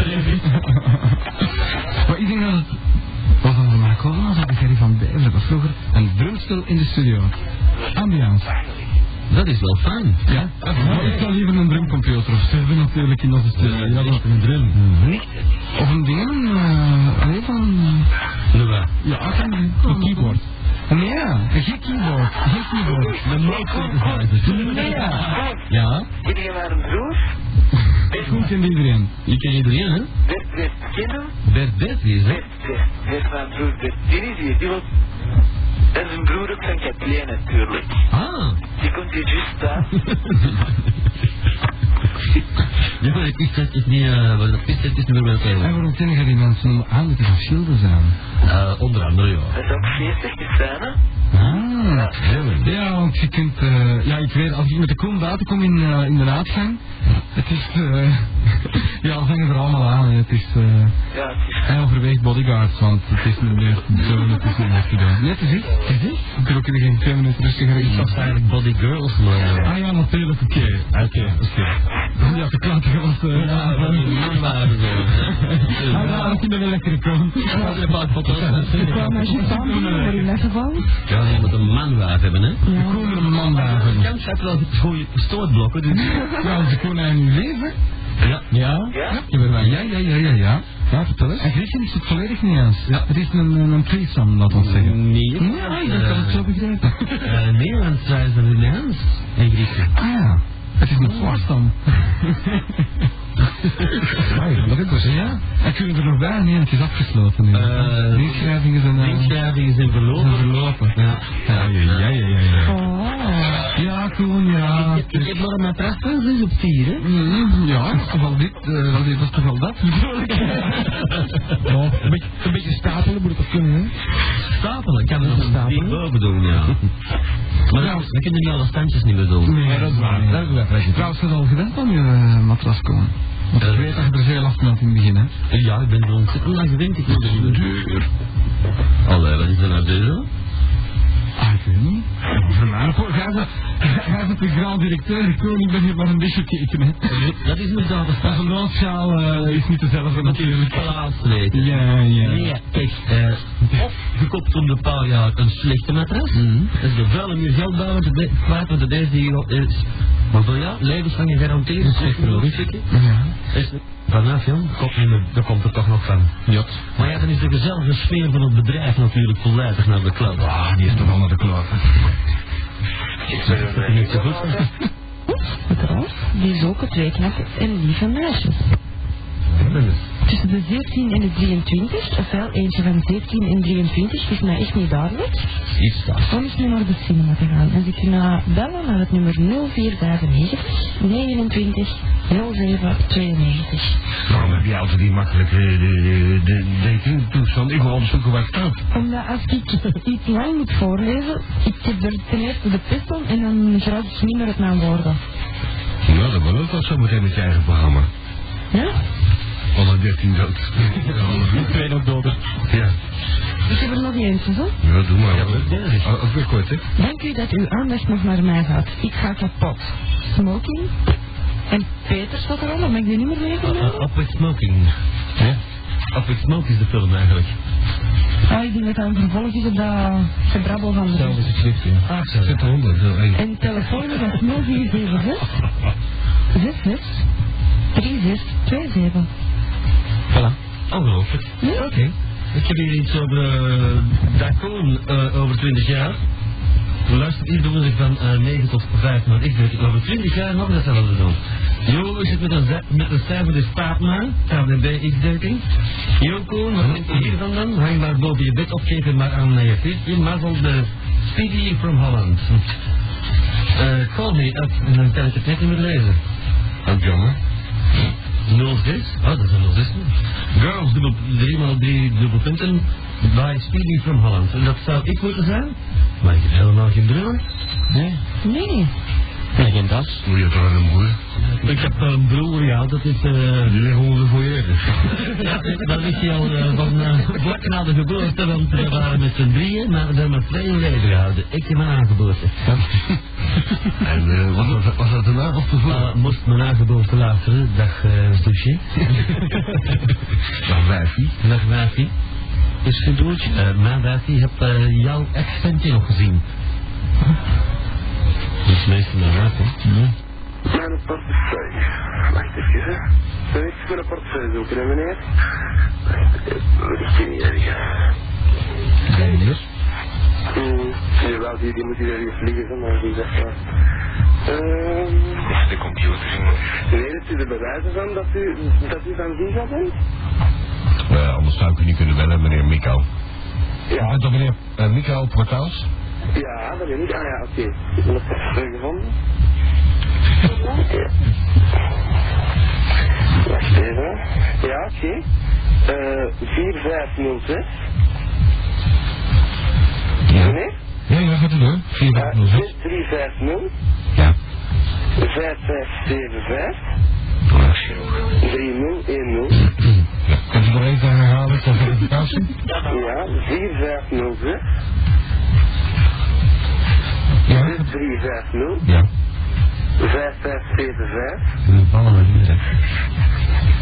maar ik denk dat het... Was dat van Marco of dat Gerry van Bever? Dat was vroeger een drumstel in de studio. Ambiance. Dat is wel fijn. Ja, maar ik zou liever een drumcomputer of zo hebben natuurlijk in onze studio. Ja, dat een drum. Of een ding, eh, alleen van... Nu waar? Ja, kan een keyboard. Ja, geen keyboard. Geen keyboard. Een note Nee, ja. Ja, je maar een broer? Goed kent iedereen. je kent iedereen, hè? Bert Bert kennen? Bert Bert, wie is dat? Bert Bert. Bert mijn broer Bert. Die is hier. Die wil... Dat is een broer ook van Kathleen natuurlijk. Ah. Die komt hier juist thuis. Ja, maar ik wist dat het niet, wat dat wist, het is niet meer met En elkaar. waarom kennen die mensen om aan moeten verschillen zijn? Eh, onder andere, ja. Dat zou ook feestig zijn, hè? Ah, ja, want je kunt, eh, ja, ik weet, als ik met de koen buiten kom in, eh, in de uitgang, het is, eh, ja, we hangen er allemaal aan, hè. het is, eh, Ja, het is... hij overweegt bodyguards, want het is niet meer zo, het is niet meer te doen. Net is het, is het? Ik kan ook in geen twee minuten rustiger Ik iets was eigenlijk Body Girls, maar... Ah ja, natuurlijk, oké, oké, oké. Ja, de klanten was, eh, Ja, dat is een man waren zo. Ah ja, dat vind ik wel lekker komen. Ja, een paar foto's. Kwam als je samen in dat geval. Ja, je moet een manwaaf hebben, hè? De koelere. De kans heeft wel goede stootblokken, dus... Ja, ze kon hij nu leven. Ja. Ja? Ja? Ja, ja, ja, ja, ja, ja. Ja, vertel eens. En Christian is het volledig niet eens. Ja. Het is een, een, een threesome, laat ons zeggen. Nee, Ja, ik heb het zo begrepen. Eh, nee, want zij is een Nederlands. En Grieken. Ah ja, het is een foursome. Ah ja, dat is dus, ja. En kunnen we er nog bij? Nee, het is afgesloten nu. Eh, de inschrijvingen zijn... De eh, inschrijvingen zijn verlopen. zijn verlopen. Ja. Ja, ja, ja, ja, ja. ja. Ja, Koen, ja. Ik, ik heb nog een matras van 6 op 4, hè? Mm, Ja, dat is toch wel dit, eh, dat is dat toch wel dat, ik. Ja, een beetje, een beetje stapelen moet het toch kunnen, hè? Stapelen, kan er nog een Stapelen? boven doen, ja. Maar Ja. dan, we kunnen nu alle standjes niet meer doen. Nee, dat is waar. Dat is waar. Trouwens, je al gewend aan je uh, matras komen? Want ik Eh. weet dat je er veel last had in het begin, hè? Ja, ik ben er ontzettend lang gewend. Ik moet er Duur. Allee, wat is er nou duur? Bent- jij bent de grand directeur, ik ben hier maar een beetje gekeken, hè? Dat is inderdaad een een noodschaal uh, is niet dezelfde natuurlijk. plaatsleven. Ja, ja. Nee, kijk, eh, of je koopt om de paar jaar een slechte matras. Dat is de vuile meer geld bij, want de kwijt, want de deze die is. Maar voor ja, levenslang gegarandeerd. Dat is echt Ja. Is vanaf, jong, komt niet meer, daar komt er toch nog van. Ja. Maar ja, dan is de gezellige sfeer van het bedrijf natuurlijk volledig naar de kloot. Ah, die is toch al naar de kloten. Dat is niet zo goed. Trouwens, die is ook twee knappe en lieve meisjes. Dat is- Tussen de 17 en de 23, ofwel eentje van 17 en 23, is mij echt niet duidelijk. Iets dat. Om eens nu naar de cinema te gaan. En ze kunnen bellen naar het nummer 0495 29 07 92. Waarom heb jij altijd die makkelijke de datingtoestand? Ik wil onderzoeken waar het staat. Omdat als ik iets lang moet voorlezen, ik heb er ten eerste de pest om en dan geraak ik niet meer uit mijn woorden. Nou, dat wil ook wel zo meteen met je eigen programma. Ja? Alle 13 dood. Twee nog doden. Ja, Ik heb er nog eentje, zo. ja doe maar. Ja, maar dat is- Oh, Ook weer kort, hè? Dank u dat uw aandacht nog naar mij gaat. Ik ga kapot. Smoking. En Peter staat er al, dan ben ik die niet meer meegenomen. Up with Smoking. Ja. Up with Smoke is de film eigenlijk. Ah, ik denk dat vervolg is op dat gebrabbel van de... Hetzelfde geschrift, ja. Ah, zo. Zit eronder. Zo. En telefoonnummer is 0476 66 3627. Voilà. Ongelooflijk. Ja. Oké. Ik heb hier iets over uh, Dacoon uh, over 20 jaar. Luister, hier doen ze van uh, 9 tot 5, maar ik weet over 20 jaar nog datzelfde doen. Jo zit met een, met een cijfer staat maar, KWB X13. Jo Koen, wat denk je hiervan dan? Hang maar boven je bed hem maar aan je fietsje. Mazzel de Speedy from Holland. Uh, call me up en dan kan ik het net niet meer lezen. Ook jammer. 06? Oh, dat is een 06. Girls, dubbel, 3 maal 3 dubbelpunten. By Speedy from Holland. En dat zou ik moeten zijn? Maar ik heb helemaal geen drummer. Nee. Nee, geen das. Moet je toch een broer? Ik heb een broer, ja, dat is... eh Die liggen onder de foyer. ja, dat is hij al eh, van uh, vlak na de geboorte, want we waren met z'n drieën, maar we hebben maar twee leven gehouden. Ik en mijn aangeboorte. En eh, was, dat, was dat daarna of tevoren? Uh, moest mijn aangeboorte luisteren, dag uh, douche. Dag wijfie. Dag wijfie. Is het goed? Uh, mijn wijfie heb uh, jouw ex-ventje nog gezien. Is meestal mijn wijfie. Ja. Mijn portefeuille. Wacht even, hè. Dan is mijn portefeuille zoeken, hè, meneer? Wacht, ik ken niet ergens. Ben je dus? Hmm, jawel, die, die moet hier ergens liggen, zo, maar die zegt maar. Ehm... Is de computer, jongen? Nee, dat is er bewijzen van dat u, dat u van Visa bent? Uh, anders zou ik u niet kunnen bellen, meneer Miko. Ja. Je bent toch meneer uh, Miko Portaals? Ja, dat ben ik. Ah ja, oké. Ik heb het gevonden. Ja. Wacht even. Ja, oké. Okay. Uh, 4506. Ja. Meneer? Ja, ja, gaat u door. 4506. 350. Ja. 5575. Oh, 3010. Ja. Kunt u nog even herhalen ter verificatie? Ja, 4506. Ja. 350. Ja. 5575. We vallen maar niet, hè.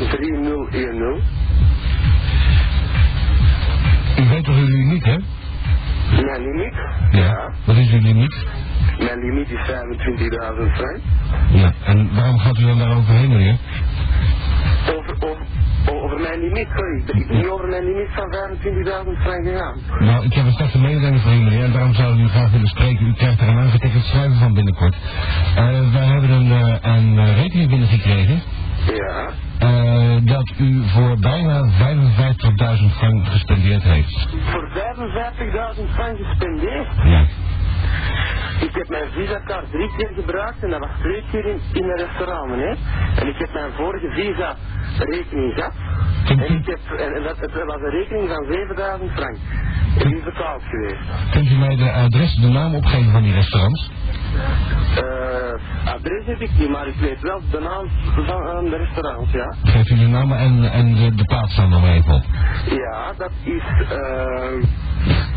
3010. U weet toch uw limiet, hè? Mijn limiet? Ja. Wat is uw limiet? Mijn limiet is 25.000 frank. Ja. En waarom gaat u dan daar overheen, meneer? Mijn limiet, sorry. Ik ben niet over mijn limiet van 25.000 frank gegaan. Nou, ik heb een slechte mededeling voor u, meneer, en daarom zou ik u graag willen spreken. U krijgt er een aangetekend schrijven van binnenkort. Uh, wij hebben een, uh, een uh, rekening binnengekregen. Ja. Uh, dat u voor bijna 55.000 frank gespendeerd heeft. Voor 55.000 frank gespendeerd? Ja. Ik heb mijn visa-kaart drie keer gebruikt en dat was twee keer in, in een restaurant, meneer. En ik heb mijn vorige visa-rekening gehad. En, ik heb, en, en dat, het was een rekening van 7000 frank. En die is betaald geweest. Kunt u mij de adres, de naam opgeven van die restaurants? Uh, adres heb ik niet, maar ik weet wel de naam van uh, de restaurants, ja. Geeft u de naam en, en de, de plaats dan nog even op? Ja, dat is... Uh,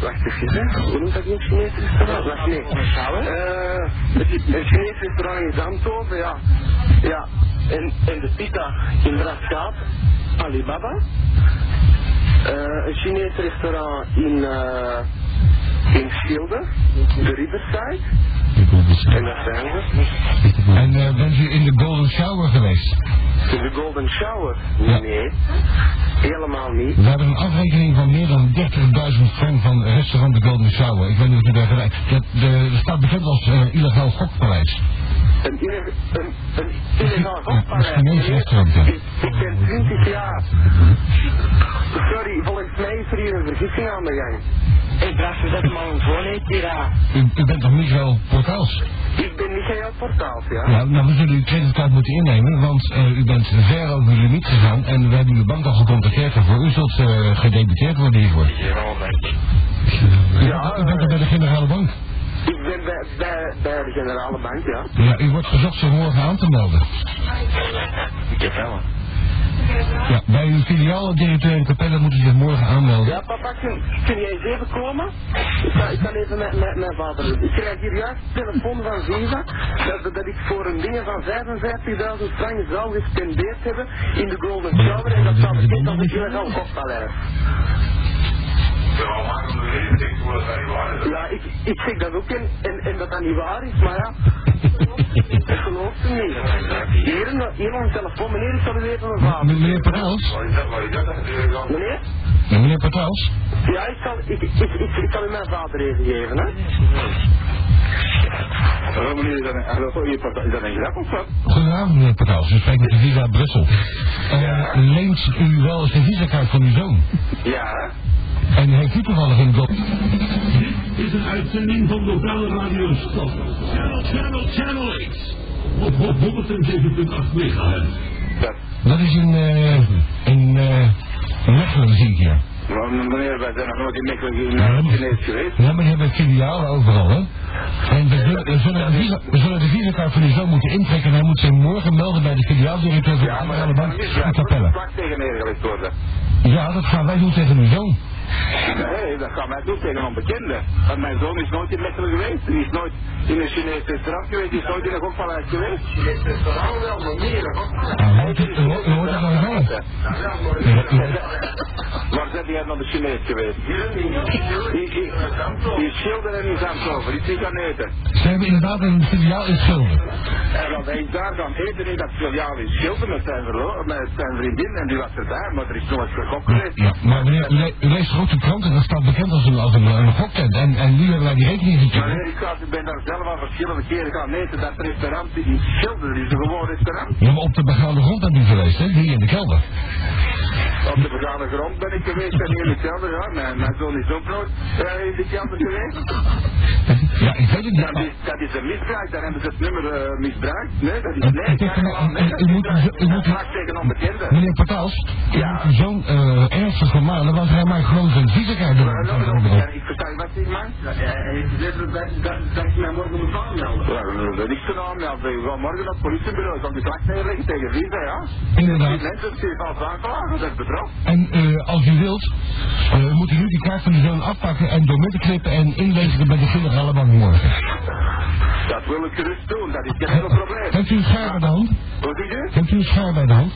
wacht even, hè. Hoe noemt dat een Chinees restaurant? Wacht, nee. Uh, een Chinees restaurant in Zandhoven, ja. Ja. En, en de pita in Braschaat, Alibaba. Uh, een Chinees restaurant in, uh, in Schilde, de Riverside. En dat zijn we. En uh, bent u in de Golden Shower geweest? In de Golden Shower? Ja. Helemaal niet. We hebben een afrekening van meer dan 30.000 frank van restaurant de Golden Shower. Ik weet niet of u daar gelijk... Dat de, staat bekend als uh, illegaal gokpaleis. Een, ille, een, een illegaal gokpaleis? Een Chinees restaurant, ja. Ik, ik ben 20 jaar. Sorry, volgens mij is er hier een vergissing aan de gang. Ik dacht dat het maar een aan. U, u bent toch Michael Portaals? Ik ben Michael Portaals, ja. Ja, nou we zullen uw creditcard moeten innemen, want uh, u bent ver over uw limiet gegaan en we hebben uw bank al gecontacteerd ervoor. U zult uh, gedebiteerd worden hiervoor. Ja, u bent er bij de generale bank. Ik ben bij, bij, bij de generale bank, ja. Ja, u wordt verzocht zich morgen aan te melden. Ik heb wel. Ja, bij uw filiaaldirecteur in Capelle moet u zich morgen aanmelden. Ja, papa, kun, jij eens even komen? Ik kan, ik kan even met, met mijn vader doen. Ik krijg hier juist een telefoon van Visa dat, dat ik voor een ding van 55.000 frank zou gespendeerd hebben in de Golden Shower en dat zou bekend als een illegaal koppaleis. Ja, ik, ik zeg dat ook en, en, en dat dat niet waar is, maar ja, ik geloof het niet. Hier, een- hier een telefoon, meneer, ik zal u even mijn vader. Meneer Portaals? Meneer? Meneer Portaals? Ja, ik zal, ik, ik, ik, ik zal u mijn vader even geven, hè. Hallo meneer, is dat een, hallo, is dat een grap of wat? Goedenavond meneer Portaals, u spreekt met de Visa Brussel. Uh, leent u wel eens een visakaart van uw zoon? Ja. En heeft u toevallig een go... is een uitzending van lokale radio Stad. Channel, channel, channel 8. Op, op 107.8 megahertz. Dat, Dat is in, eh, in, eh, Mechelen zie ik hier. Meneer, wij zijn nog nooit in Mechelen in Ja, uh, maar- Chinees geweest. Ja, maar die hebben filialen overal, hè? En we zullen, we zullen de visa, we zullen de visakaart van uw zoon moeten intrekken en hij moet zich morgen melden bij de filiaaldirecteur van de dat Bank in Capelle. een plak tegen neergelegd worden. Ja, dat gaan wij doen tegen uw zoon. Nee, dat gaan wij doen tegen onbekenden. Want mijn zoon is nooit in Mechelen geweest. Die is nooit in een Chinees restaurant geweest. Die is nooit in een gokpaleis geweest. Chinees restaurant wel, maar meer. Waar zijn jij naar de Chinees geweest? Die, die, die schilder en die die zich gaan eten. Ze hebben inderdaad een filiaal in Schilder. En hij is daar gaan eten in dat filiaal in Schilder met zijn, met zijn vriendin en die was erbij, maar er is nooit gegokt geweest. Ja, maar meneer, u leest toch ook de krant en dat staat bekend als een, als een, een goktent. En, en nu hebben wij die rekening Maar gekregen. nee, ik, ga, ik ben daar zelf al verschillende keren gaan eten. Dat restaurant in Schilder is een gewoon restaurant. Ja, maar op de begaande grond bent u geweest, hè? Hier in de kelder. Op de begane grond ben ik geweest en hier in de kelder. Ja, mijn, mijn zoon is ook nooit eh, in de kelder geweest. Ja, ik weet het niet. Dat maar- is, dat is een misbruik, daar hebben ze het nummer eh, misbruikt. Nee, dat is Het- nee, het is een- nee, dat moet- misbruik. u moet- tegen onbekenden. Meneer Pataals, u Ja. zoon uh, ernstig vermanen, want hij maakt gewoon zijn Maar door. nog een onbekende, ik versta je wat ik man. Hij heeft gezegd dat, dat, dat ik mij morgen moet aanmelden. Ja, dat is te aanmelden. Ik ga morgen op het politiebureau. Ik kan die klacht neerleggen tegen Visa, ja. Die Inderdaad. mensen die vals aanklagen, dat is. En uh, als u wilt, uh, moet u nu die kaart van uw zoon afpakken en door midden knippen en inleveren bij de federale bank morgen. Dat wil ik gerust doen, dat is geen enkel probleem. Heeft u een schaar bij de hand? Wat zeg je? Heeft u een schaar bij de hand?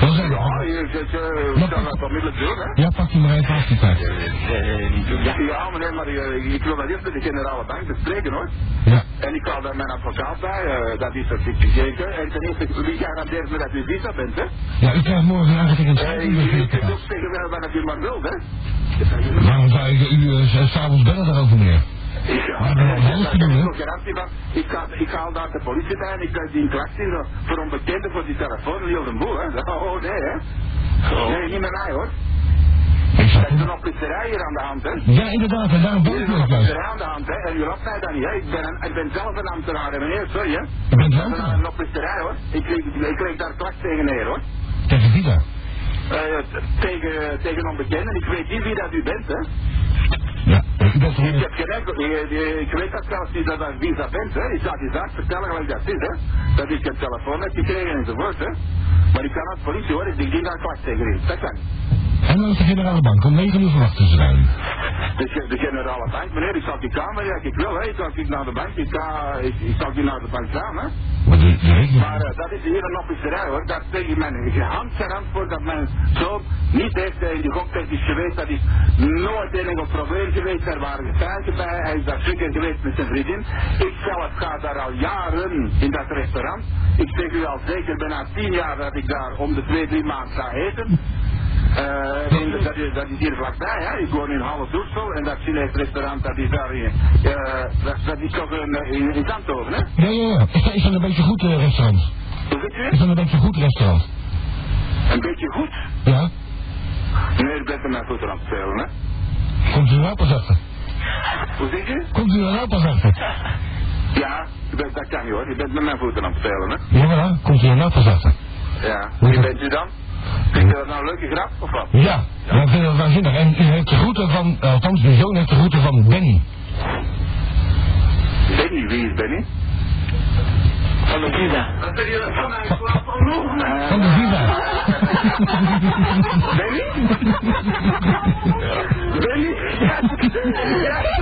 Dan zijn we Ja, al. je zegt, eh, ik kan dat onmiddellijk doen, hè. Ja, pak u maar even af die kaart. Ja, meneer, maar eh, ik wil dat eerst met de generale bank bespreken, hoor. Ja. En ik haal daar mijn advocaat bij, eh, dat is dat ik gekeken. En ten eerste, wie garandeert me dat u visa bent, hè? Ja, u krijgt morgen een aangetekend Eh, schrijven u, met u kunt ook zeggen wat u maar wilt, hè? Waarom zou ik u uh, s'avonds bellen daarover, meneer? Dan ik. Ik ga, ik haal daar de politie bij en ik krijg die een klacht in eh, voor onbekenden voor die telefoon, heel de boel, hè? Oh, nee, hè? Nee, niet met mij, hoor. Ik Er is een oplichterij hier aan de hand, hè? Ja, inderdaad, en daarom Er is ik juist. oplichterij aan de hand, hè? En u lapt mij dan niet, hè? Ik ben, een, ik ben zelf een ambtenaar, hè, meneer, sorry, hè? Dat is wel een oplichterij, hoor. Ik, ik, ik leg daar klacht tegen neer, hoor. Tegen Visa. Eh, tegen, tegen onbekenden. Ik weet niet wie dat u bent, hè? Toch heb gelijk, ik, ik weet dat zelfs niet dat dat wie dat bent, hè. Ik zal die zaak vertellen gelijk dat is, hè. Dat ik een telefoon heb gekregen enzovoort, hè. Maar ik kan als politie hoor, ik dien daar klacht tegen in. Dat kan. En dan is de generale bank. Om 9 uur verwachten ze daar. De, de generale bank, meneer, ik zal die kamer, ja, ik wil, hè. Ik zal ik naar de bank, ik, ga, ik, ik zal die naar de bank gaan, hè. Maar de, de rekening... Maar eh, dat is hier een officerij hoor. Dat zeg ik mijn hand zijn antwoord dat mijn zoon niet heeft eh, in de goktest is geweest. Dat is nooit enkel probleem geweest. Er waren getuigen bij. Hij is daar zeker geweest met zijn vriendin. Ik zelf ga daar al jaren in dat restaurant. Ik zeg u al zeker bijna tien jaar dat ik daar om de twee, drie maanden ga eten. In de- dat, is, dat is hier vlakbij, hè. Ik woon in Halle Doersel en dat Chinees restaurant dat is daar in, eh, dat, dat is toch een, in, in hè? Ja, ja, ja. Is, dat- een beetje goed eh, restaurant? Is dat een beetje goed restaurant? Een beetje goed. Ja? Nee, ik ben er mijn voeten aan het spelen, hè. Komt u nou pas achter? Hoe zeg je? Komt u er nou pas achter? Ja, ik ben, dat kan niet hoor. Je bent met mijn voeten aan het spelen, hè. Ja, komt u er nou pas achter? Ja. Wie bent u dan? Vind je dat nou een leuke grap, of wat? Ja, ja ik vind dat waanzinnig. En u heeft de groeten van, eh, althans uw zoon heeft de groeten van Benny. Benny, wie is Benny? Van de je van de Visa. Benny? Benny? Ja, ja.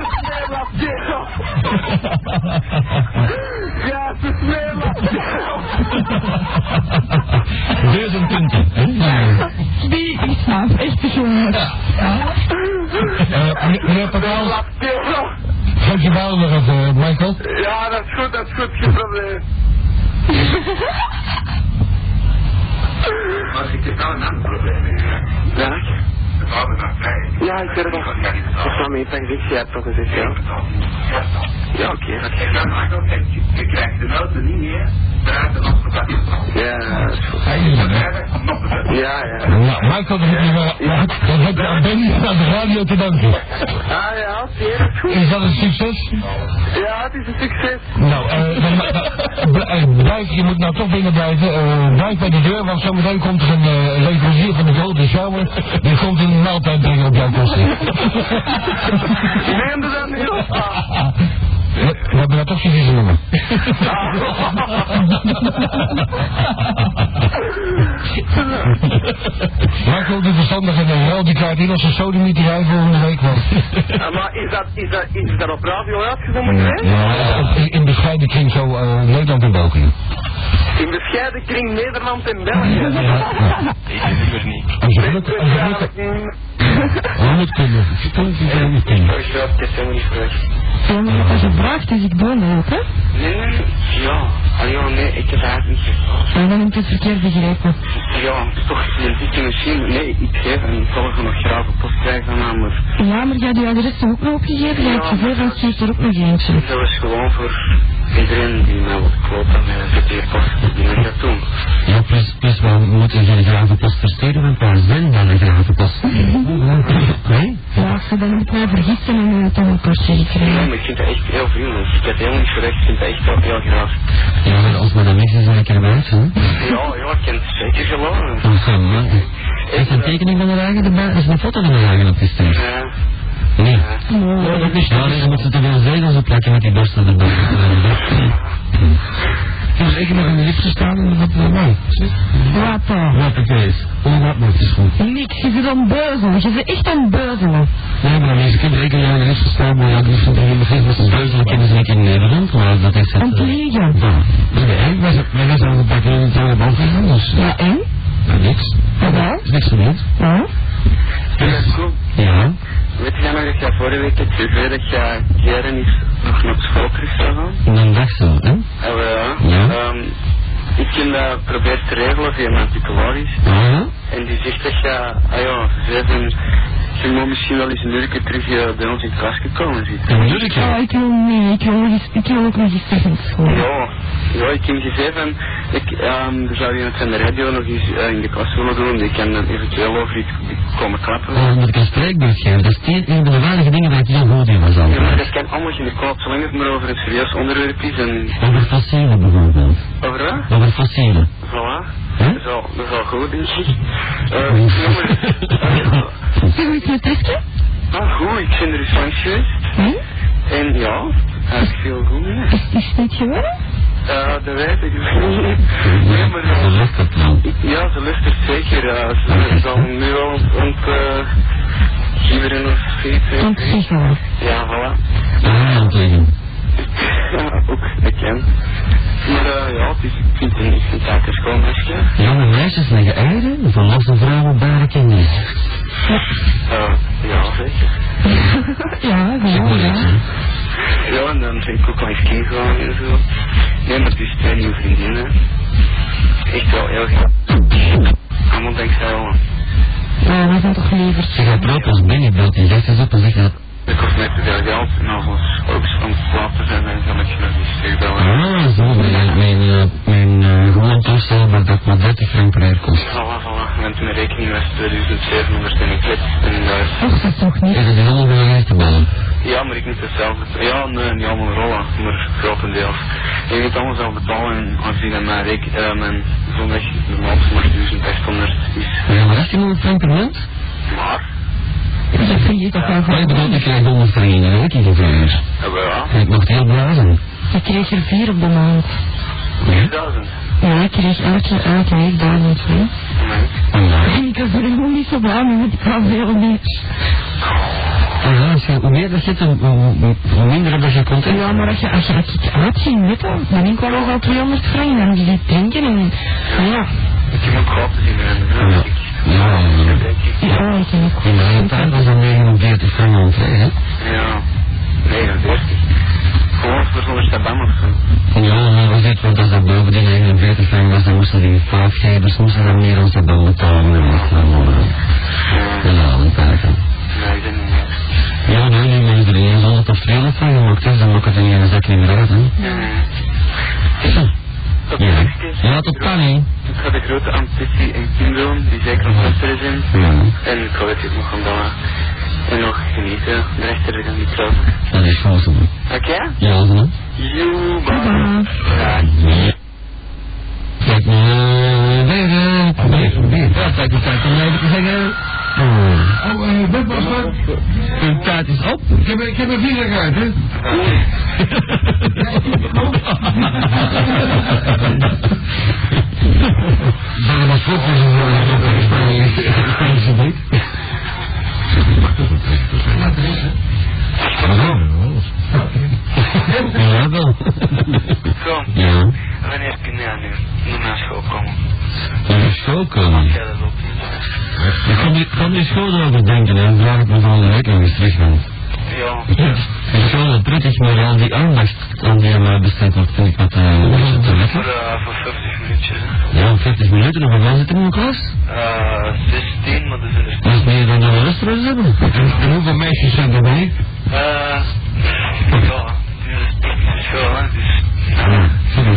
Ja, is smeerlap, kerel. Duizend punten. hè? Die is maar echt. Eh, meneer- kerel. dankjewel eh, Michael. Ja, dat is goed, dat is goed, geen probleem. Maar ik heb wel een probleem. Vrij. Ja, ik weet het nog. Dat is mijn pensioen, hebt toch gezegd, ja? Ja, oké. Je krijgt de auto niet meer, eruit de afgepakt. Ja, dat is goed. Ja, ja. Michael, dan heb je, heb aan Benny aan de radio te danken. Ah ja, zeer is goed. Is dat een succes? Ja, het is een succes. Nou, eh, dan, dan- bl- eh, blijf, je moet nou toch binnen blijven. Eh, blijf bij de deur, want zometeen komt er een eh, leverancier van de grote shower. Die komt een maaltijd brengen op jouw kosten. Neem er dan niet op. Ah. We, hebben nou toch zongen. Michael, de verstandige en wel, die krijgt hier als een sodemieterij volgende week. Ah, Maar is dat, is dat, is dat op radio uitgezonden ja, in, in bescheiden kring zo eh, Nederland en België. In bescheiden kring Nederland en België. Ik niet. Als je geluk, als je Ja, je moet kunnen. Verstand is er niet kunnen. Ik heb het helemaal niet geweest. Ja, maar je hebt dat gevraagd, dus ik hè? Nee, nee, ja. Allee, joh, nee, ik heb het eigenlijk niet gevraagd. En dan heb ik het verkeerd begrepen. Ja, het is toch een dikke machine. Nee, ik geef en ik zal er nog graag op post krijgen haar, maar Ja, maar jij hebt je adres toch ook nog opgegeven? Jij hebt gezegd, dan stuurt er ook nog eentje. dat is gewoon voor iedereen die mij wat klopt aan mijn verkeerpost die mij gaat doen. Ja, plus, plus we moeten geen gravenpost versturen, want waar zijn dan een gravenpost? Nee? Ja, als je dan niet mij vergissen en je toch een kostje Nee, gekregen. maar ik vind dat echt heel vriendelijk. Ik heb het helemaal niet verrecht. Ik vind dat echt wel heel graag. Ja, maar als we dan weg zijn, dan kunnen we uit, hè? Ja, ja, ik kan het zeker geloven. Ach, man. Is er een tekening van de wagen erbij? Is er een foto van de wagen opgestuurd? Ja, Nee. Ja, dat is ja, dan moeten ze te veel zegels op plakken met die borsten erbij. Ik heb zeker nog in de lift gestaan en dat gaat wel mooi. Wat dan? Wat het is. Wat moet is goed. Niks, je zit aan het beuzelen. Je zit echt aan het beuzelen. Nee, maar is ik zeker nog in de lift gestaan, maar ja, die is van de begin met zijn beuzelen kennen ze niet in Nederland, maar dat is het. Aan het eh. Ja. Nee, wij zijn- wij een paar keer in het oude boven gegaan, dus Ja, en? nou, niks. Jawel. is niks gebeurd. Ja? Goed. Ja. Weet je nog dat jij vorige week het gegeven dat jij keren is nog naar school terug zou gaan? Dan dag zo, hè? We, ja. Ehm, ik heb dat te regelen via mijn psychologisch. Ja. En die zegt dat je, ah ja, van, je moet misschien wel eens een uurtje terug eh, bij ons in de klas komen zitten. En natuurlijk, Oh, ja. ik wil niet. Ik wil, nog eens, ik wil ook nog eens terug school. Ja, ja, ik heb gezegd van, ik, ehm, er zou iemand van de radio nog eens eh, in de klas willen doen, die kan dan eventueel over iets komen klappen. Oh, moet ik een spreekbeurt geven? Dat is een een van de weinige dingen waar ik heel goed in was Ja, maar altijd. dat kan allemaal in de koop, zolang het maar over een serieus onderwerp is en Over fossielen bijvoorbeeld. over wat? Over fossielen. Voilà. Huh? Dat, is al, dat is al goed, denk ik. Uh, Zeg, hoe is het testje? ah, goed, ik ben er eens langs geweest. Hm? En ja, eigenlijk veel goed. hè. Is, is het niet geweest? Ja, dat weet ik niet. Nee, maar ja, lukt het wel. ja, ze luistert zeker. Ja. Ze zal nu al ont, uh, gieveren of zoiets. Wel. Ja, voilà. Ah, aan het liggen. Ja, ook, dat kan. Maar uh, ja, het is, ik vind het ik het eigenlijk een schoon meisje. Jonge meisjes leggen eieren, volwassen vrouwen baren kinderen. Gegaan en zo. Nee, maar is twee nieuwe vriendinnen. Echt wel heel graag. Allemaal dankzij. Ja, wij zijn toch liever. Ze gaat brood als die zegt eens op en zegt dat... Het te veel geld en als we ook aan het slapen zijn, dan kan ik je nog eens terugbellen. Ah, zo, mijn, mijn, eh, mijn eh, gewoon toestel waar dat maar 30 frank per jaar kost. Voilà, voilà. Want mijn rekening was 2700 en ik. En daar... Och, dat is toch niet. Is het allemaal voor mij te bellen? Ja, maar ik moet het zelf betalen. Ja, nee, niet allemaal rollen, maar grotendeels. En ik moet allemaal zelf betalen en aangezien dat mijn, rek uh, mijn zondag normaal maar 1800 is. Ja, maar 1800 frank per maand? Maar, Dat vind je toch wel Maar ik goed. bedoel, ik krijg 100 frank in de week in gevraagd. ja, wel ik mocht heel blazen. Ik kreeg er vier op de maand. 4000. Ja, ik kreeg elke, elke week duizend frank. Nee. Ja. En ik was er helemaal niet zo blij mee, want ik had veel meer. Ah, ja, als je, hoe meer dat je hebt, hoe, hoe, hoe minder dat je content Ja, maar als je, als je als ik uitging, weet je, dan ik wel al 200 frank en dan die zit drinken en ja, Je moet gratis in de Ja. Ja, ja, ik In de hele tijd was dat 49 frank aan vrij, hè? Ja, 49. Gewoon voor stabam of zo. Ja, maar was dit, want als dat boven die 49 frank was, dan moesten die vaafgevers moesten dan meer ons dat dan betalen. En dat was allemaal Ja, een avondpakken. nee, ik niet meer. Ja, nee, nu is er ineens 100 of 200 van gemaakt, dus dan maakt het in een zak niet meer uit, hè? Ja. Ja. Ja, tot kan niet. Ik ga de grote ambitie en Kim doen, die zeker nog luisteren zijn. Ja. En ik ga het nog gaan bellen. En nog genieten, de rest er dan niet trouwen. Dat is gewoon zo. Oké? Ja, zo. Joe, bye. Bye. Ja. Kijk, eh. Ja, te zeggen. Oh. Oh, eh, dat was wat. Uw tijd is op. Ik heb, ik heb een visa uit, hè? Dat was goed, dus een Spaanse beet. Ja, wel. Zo, Ja. wanneer kun je nu, nu naar school komen? Naar school komen. Ja, dat loopt niet. Ik kan die, school erover denken en dan vraag ik me van week nog eens terug van. Ja, Ik vind prettig, maar al die aandacht aan die mij besteed wordt, vind ik wat eh, een beetje te voor, lekker. uh, voor 50 minuutjes. Ja, 40 minuten, en hoeveel zit er in de klas? Eh, 16, maar dat is er Dat is meer dan de restaurants hebben. En, en hoeveel meisjes zijn erbij? Eh, ja, het is zo, hè, dus, Ja,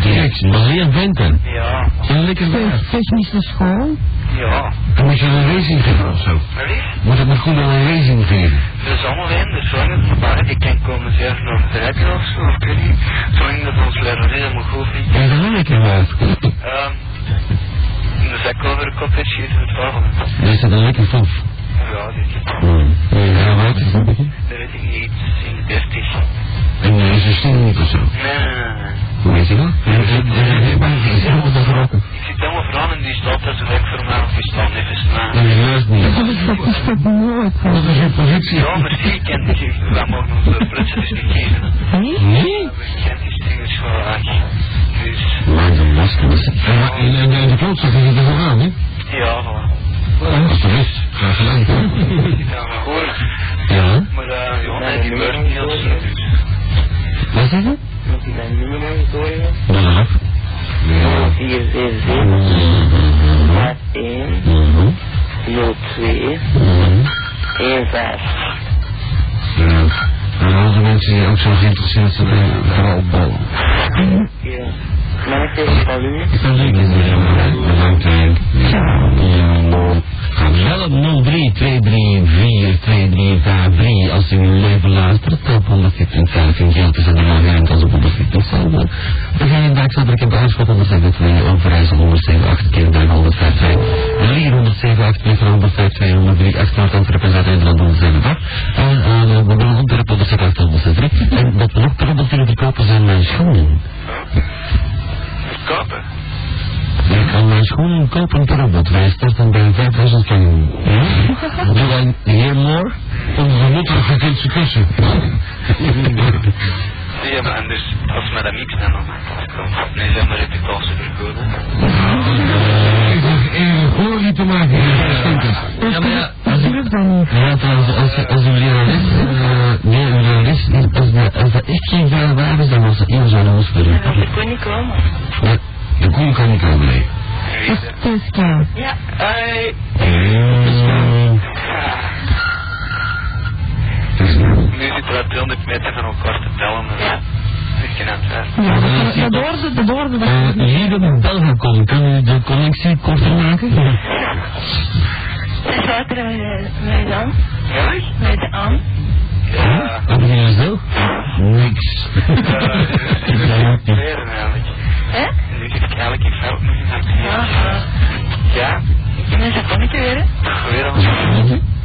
17. Maar alleen venten. ja, Lekker waar. Technische school. ja. Dan moet je een racing geven of zo. Maar Moet het maar goed aan een racing geven. er is allemaal in, dus zolang het die kan komen zelf nog te rijden of zo, of ik weet niet. Zolang dat ons leraar helemaal goed vindt. Ja, dat wil ik er wel. Ehm, de zak over de kop heeft schieten met tafel. Dat is dat een lekker tof. Ja, dit is Ja, wat? Dat weet ik niet, in de 30. En uh, ze staan niet of zo. Nee, nee, nee, weet je dat? Ik zit helemaal vooraan en die daar zo lekker voor mij of die na. Dat is juist niet. Wat is je positie? Ja, merci, ik ken die. Wij mogen onze prutsen dus niet kiezen. hè. Nee? We kennen die dingen gewoon weg. Dus, Maar de maskers. En, en, en de klootzakken zitten vooraan, hè? ja, voilà. Alsjeblieft, graag gedaan. Ja, maar hoor. Ja? Maar uh, ja, nee, die beurt niet. Dus. Wat zeg je? Moet je mijn nummer nog eens horen? Dat is En al die mensen die ook zo geïnteresseerd zijn, eh, vooral ballen. Ja. Mag ik even van u? Ik kan zeker niet meer. Bedankt, Henk. Ja, Bel op 03 234 2353 als u uw leven luistert op 104.5 in Geltes en de Magent als op 104.7. Begin dag zat ik in de aanschot 172 Overijssel 178 keer dag 152 Lier 178 Liever 152 103 8 Antwerpen Zuid-Nederland 178 en aan de mobiele Antwerpen 178 163 en wat we nog per op kunnen verkopen zijn mijn schoenen. Kopen? Ik kan mijn schoenen kopen per robot. Wij starten bij 5000 frank. Ja? Do I hear more? Onze moeder vergeet zijn kussen. Ja, maar anders, als we dat mix dan Nee, zeg maar, heb ik al super goed. Ik hoef even glorie te maken. Ja, maar ja, als ik... Ja, trouwens, als, als uw lerares, uh, nee, uw lerares, is- als, de, als dat echt geen vuile waar is, dan was in zo'n huis voor u. Dat kon niet komen. Ja, de koe kan niet komen, nee. Ja. Hoi. Mm, Nu zitten we 200 meter van elkaar te tellen. Ja. Ik het wel. Ja, dat- dat hoorden ze, dat hoorden ze. eh, lieve Belgacom, kan u de connectie korter maken? Dus wat er mij dan? Ja? Met de aan? Ja. Wat bedoel je zo? Niks. Ja, leren eigenlijk. Hè? Nu zit ik eigenlijk in fout moeten gaan. Ja. Ja? Ik heb een japonnetje weer, hè? Weer al.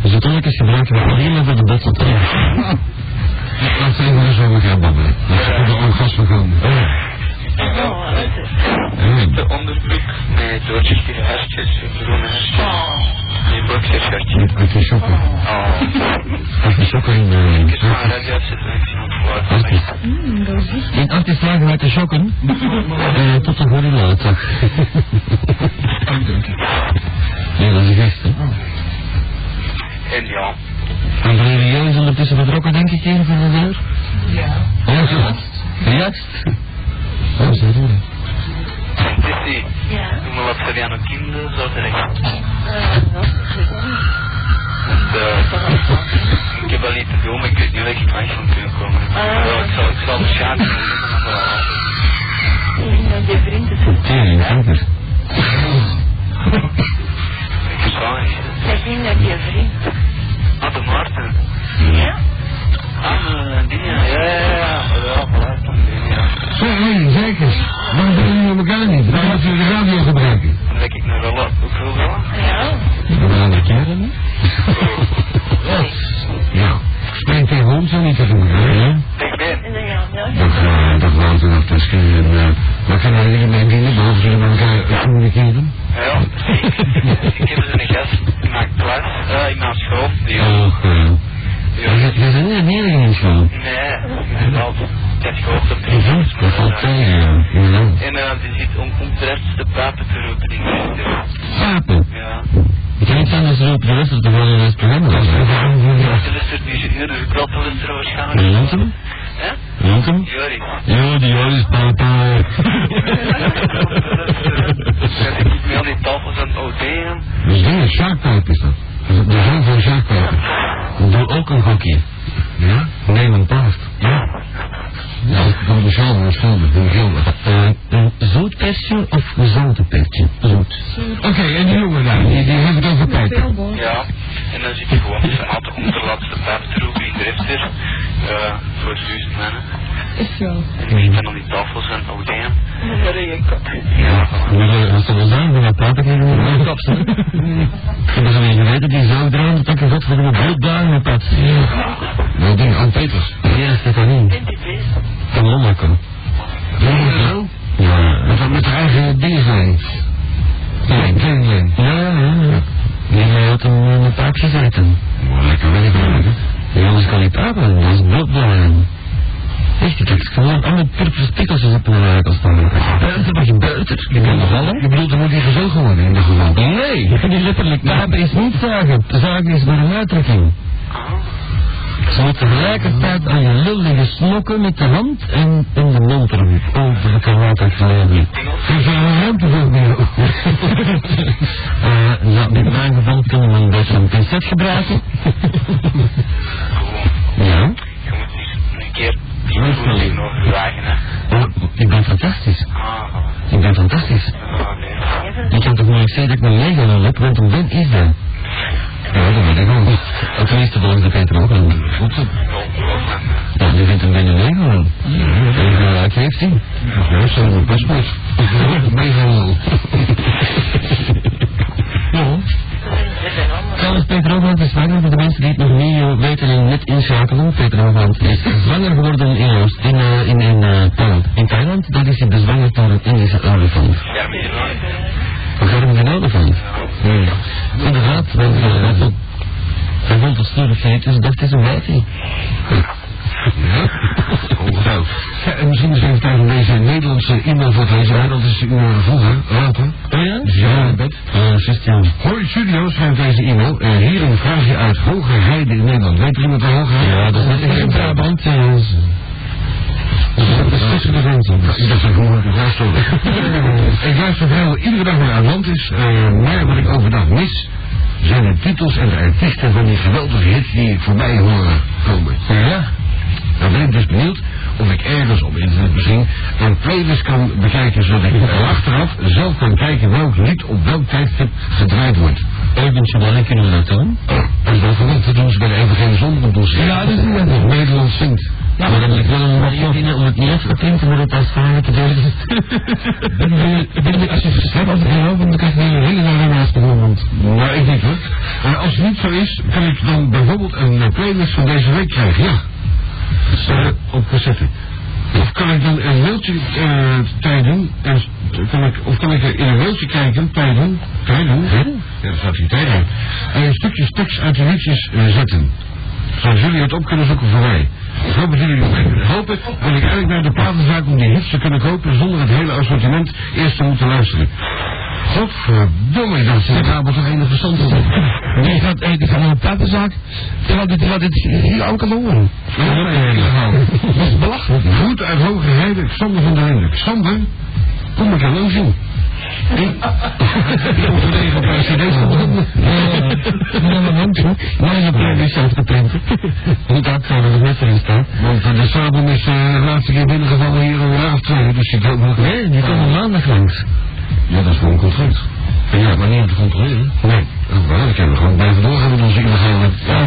Dus het tonnetjes gebruiken we alleen maar voor de bottle Laat ze even zo met gaan babbelen. Dat ze op de orgasme. Oh, is... De onderbroek met doorzichtige hartjes, groene hartjes. Oh. Die boxershirtje. Met de sokken. Oh. Als de sokken in de... Ik is maar een radio voor. In acht vragen uit de sokken. Eh, tot de gorilla zag. Nee, dat is een ja. Valerie Jo is ondertussen vertrokken, denk ik, hier voor de deur. Ja. Ja, juist. Juist. Oh, zo doen Titi, Ja. doe maar wat Fabiano Kinde zo terecht. Eh, wat? Ik het eh, ik heb wel niet te doen, maar ik weet niet waar ik langs van kunnen komen. Ja, ik zal, ik zal de schakel doen, maar wel. Dat je vriend is. Tering, kanker. Verstaan niet. Dat je vriend. Ah, de Maarten. Ja? Ah, eh, die, ja, ja, ja, ja. Ja, dat ja. Zeker. Waarom doen jullie elkaar niet? Waarom moeten jullie de radio gebruiken? Dan denk ik naar Rolla. Ook veel Rolla? Ja. Een andere keer dan, hè? Ja. Spreek tegen ons en niet tegen elkaar. Ja. Tegen mij. En dan gaan we Dag, eh, dag Wouter, dag Teske. En uh, wat gaan jullie mee dingen, behalve jullie met elkaar eh, communiceren? Ja, ik, ik heb dus een gast eh, mijn school. Die, Och, eh. die, Je je bent niet school. nee, die. Ik heb gehoord op Dat valt tegen, ja. Ja. En die zit om, om de rest de papen te roepen in de Papen. Ja. Ik kan niet anders roepen, de rest is toch wel in het programma. De dus ik wil? Hè? Ja, die Joris papa. Ja, die zit met al die tafels aan het OD aan. Dat is dingen, Sjaakpijp is dat. De zoon van Sjaakpijp. Doe ook een gokje. Ja? Neem een paard. Ja. Ja, ik kan de schilder, de schilder, de schilder. Eh, een zoet persje of gezouten persje? Zoet. Oké, en die jongen daar, die, die heeft het over pijp. Ja. En dan zit hij gewoon met zijn auto om de laatste pijp te roepen in de refter. Uh, voor duizend mannen. Wel. En die zit dan op die tafels aan het OD aan. Dat is je kop. Ja, als ze wel zijn, dan ik hier gewoon een kapsel. Ik zo niet geweten, die zou eraan, dat ik een godverdomme bloeddagen op had. Nou, ding, Ann Peters. Ja, Stefanie. En die beest. Van Lommeken. Ja, zo? Ja. Dat dat met haar eigen dingen zijn. Nee, kledinglijn. Ja, ja, ja. Die had een, een paap gezeten. Oh, lekker werk, hè? Ja, anders kan niet praten, dat is bloeddagen. Echt, ik heb gewoon allemaal purpere spikkeltjes op mijn werk als staan. Buiten, wat gebeurt er? Je kan vallen? Je bedoelt, er moet hier gezogen worden in de geval. Nee, je kan die letterlijk papen is niet zagen. Zagen is maar een uitdrukking. Ze moet tegelijkertijd aan je lul liggen snokken met de hand en in de mond erop. Oh, dat al later geleden. Er zijn een ruimte voor meer. Eh, ja, in mijn geval kunnen we een beetje een pincet gebruiken. Ja. Je moet eens een keer die voeding nog. Oh, ik ben fantastisch. Ah. Ik ben fantastisch. Ah, nee. Ik kan toch nooit zeggen dat ik een lege lul heb, want een ben is dat. Ja, dat weet ik wel. Of tenminste volgens de Peter ook wel. Goed zo. Ja, je vindt een ben een lege lul. Ja, ja, ik heeft zien. Ja, zo een paspoort. Mega lul. Peter Hoogland is zwanger voor de mensen die het nog niet weten en net inschakelen. Peter Hoogland is zwanger geworden in Oost, in, eh, in, in eh, Thailand. In Thailand, dat is hij bezwangerd door een Indische olifant. Ja, nooit. Een garm olifant. Hmm. Inderdaad, want uh, hij vond- het stoere fetus, dacht hij zo wijt hij. Ongetwijfeld. Ja, en misschien eens even tijd om deze Nederlandse e-mail voor te lezen. Dat is een uur vroeger, later. Oh ja? Dus ja, in bed. Uh. Hoi studio, schrijft deze e-mail. Eh, hier een vraagje uit Hoge Heide in Nederland. Weet er iemand waar Hoge Heide? Ja, dat is in Brabant. is- is tussen de grenzen. Dat is een goede vraag. Ik luister vrijwel iedere dag naar Atlantis, eh, maar wat ik overdag mis, zijn de titels en de artiesten van die geweldige hits die voorbij horen komen. Ja. Dan ben ik dus benieuwd of ik ergens op internet misschien een playlist kan bekijken, zodat ik er achteraf zelf kan kijken welk lied op welk tijdstip gedraaid wordt. Eventueel kunnen we dat doen. Wel verwend, dat doen ze bij de Evangelie Zondag. Ja, dat is niet Nog Nederlands zingt. Ja, maar dan ik wel een manier vinden om het niet af te printen, maar het als te doen. Ben je, als je als ik help, dan krijg je een hele nare naast de grond. Nou, ik niet hoor. Maar als het niet zo is, kan ik dan bijvoorbeeld een eh, playlist van deze week krijgen, ja. Dus, eh, op cassette. Of kan ik dan een mailtje uh, tijden, en kan ik, of kan ik er in een mailtje kijken, tijden, tijden, ja, daar staat hier tijden, en een stukje tekst uit de liedjes eh, zetten. Zoals jullie het op kunnen zoeken voor mij. Hoop dat jullie het mij kunnen helpen. En ik eigenlijk naar de platenzaak om die hits te kunnen kopen zonder het hele assortiment eerst te moeten luisteren. Godverdomme, ik dacht, dit gaat toch enig verstand op. Die gaat, eh, die gaat naar een platenzaak, terwijl dit, terwijl dit hier ook kan horen. Dat is belachelijk. Goed uit Hoge Heide, Xander van der Linden. Xander, kom ik aan zien. Ongelegen op een cd stonden. Ja, maar hand, hoor. Maar je playlist uitgeprint. Niet uitgaan dat net erin staat. Want de Sabon is eh, de laatste keer binnengevallen hier om een jaar of twee. Dus die komt nog... Nee, die komt maandag langs. Ja, dat is gewoon contract. Ja, maar niet om te controleren. Nee. Wel, dan kunnen we gewoon blijven doorgaan met onze illegale... Ja,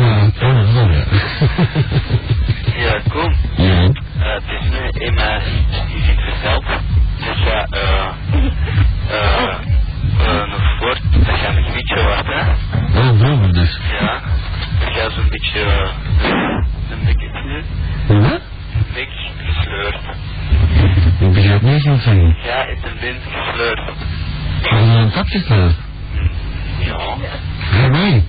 Staan? Ja. Ja, mij.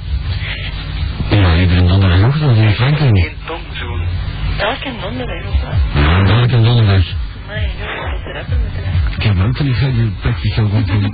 Ja, iedereen donderdag nog dan in Frankrijk. Geen tongzoen. Elke donderdag of wat? Ja, elke donderdag. Maar je doet het rappen moeten. Ik heb ook van die gekke plekjes zo rondom.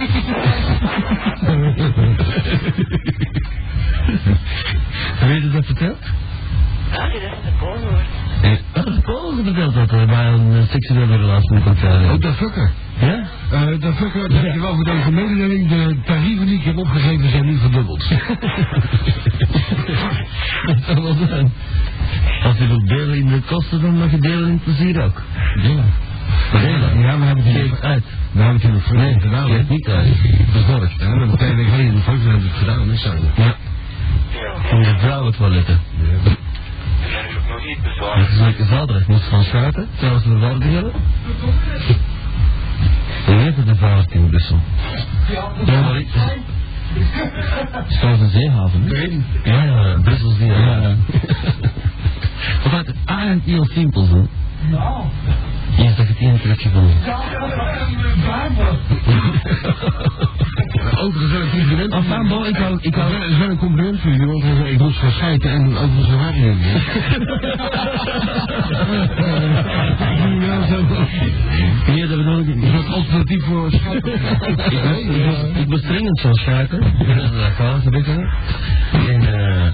Zoals een zeehaven. hè? Ja, ja, Brussel zeehaven. Of uit het eigenlijk heel simpel zo. Dat je het één teruggevonden. Overigens wel een compliment. Enfin, bon, ik hou, ik hou, Het is wel een compliment voor jullie, want eh, ik moest gaan schijten en over zijn haar in. Ja, zo. Nee, dat bedoel ik niet. Is dat alternatief voor schijten? Ik moest, ik ik moest dringend zo schuiten. Dat gaat ze beter. En eh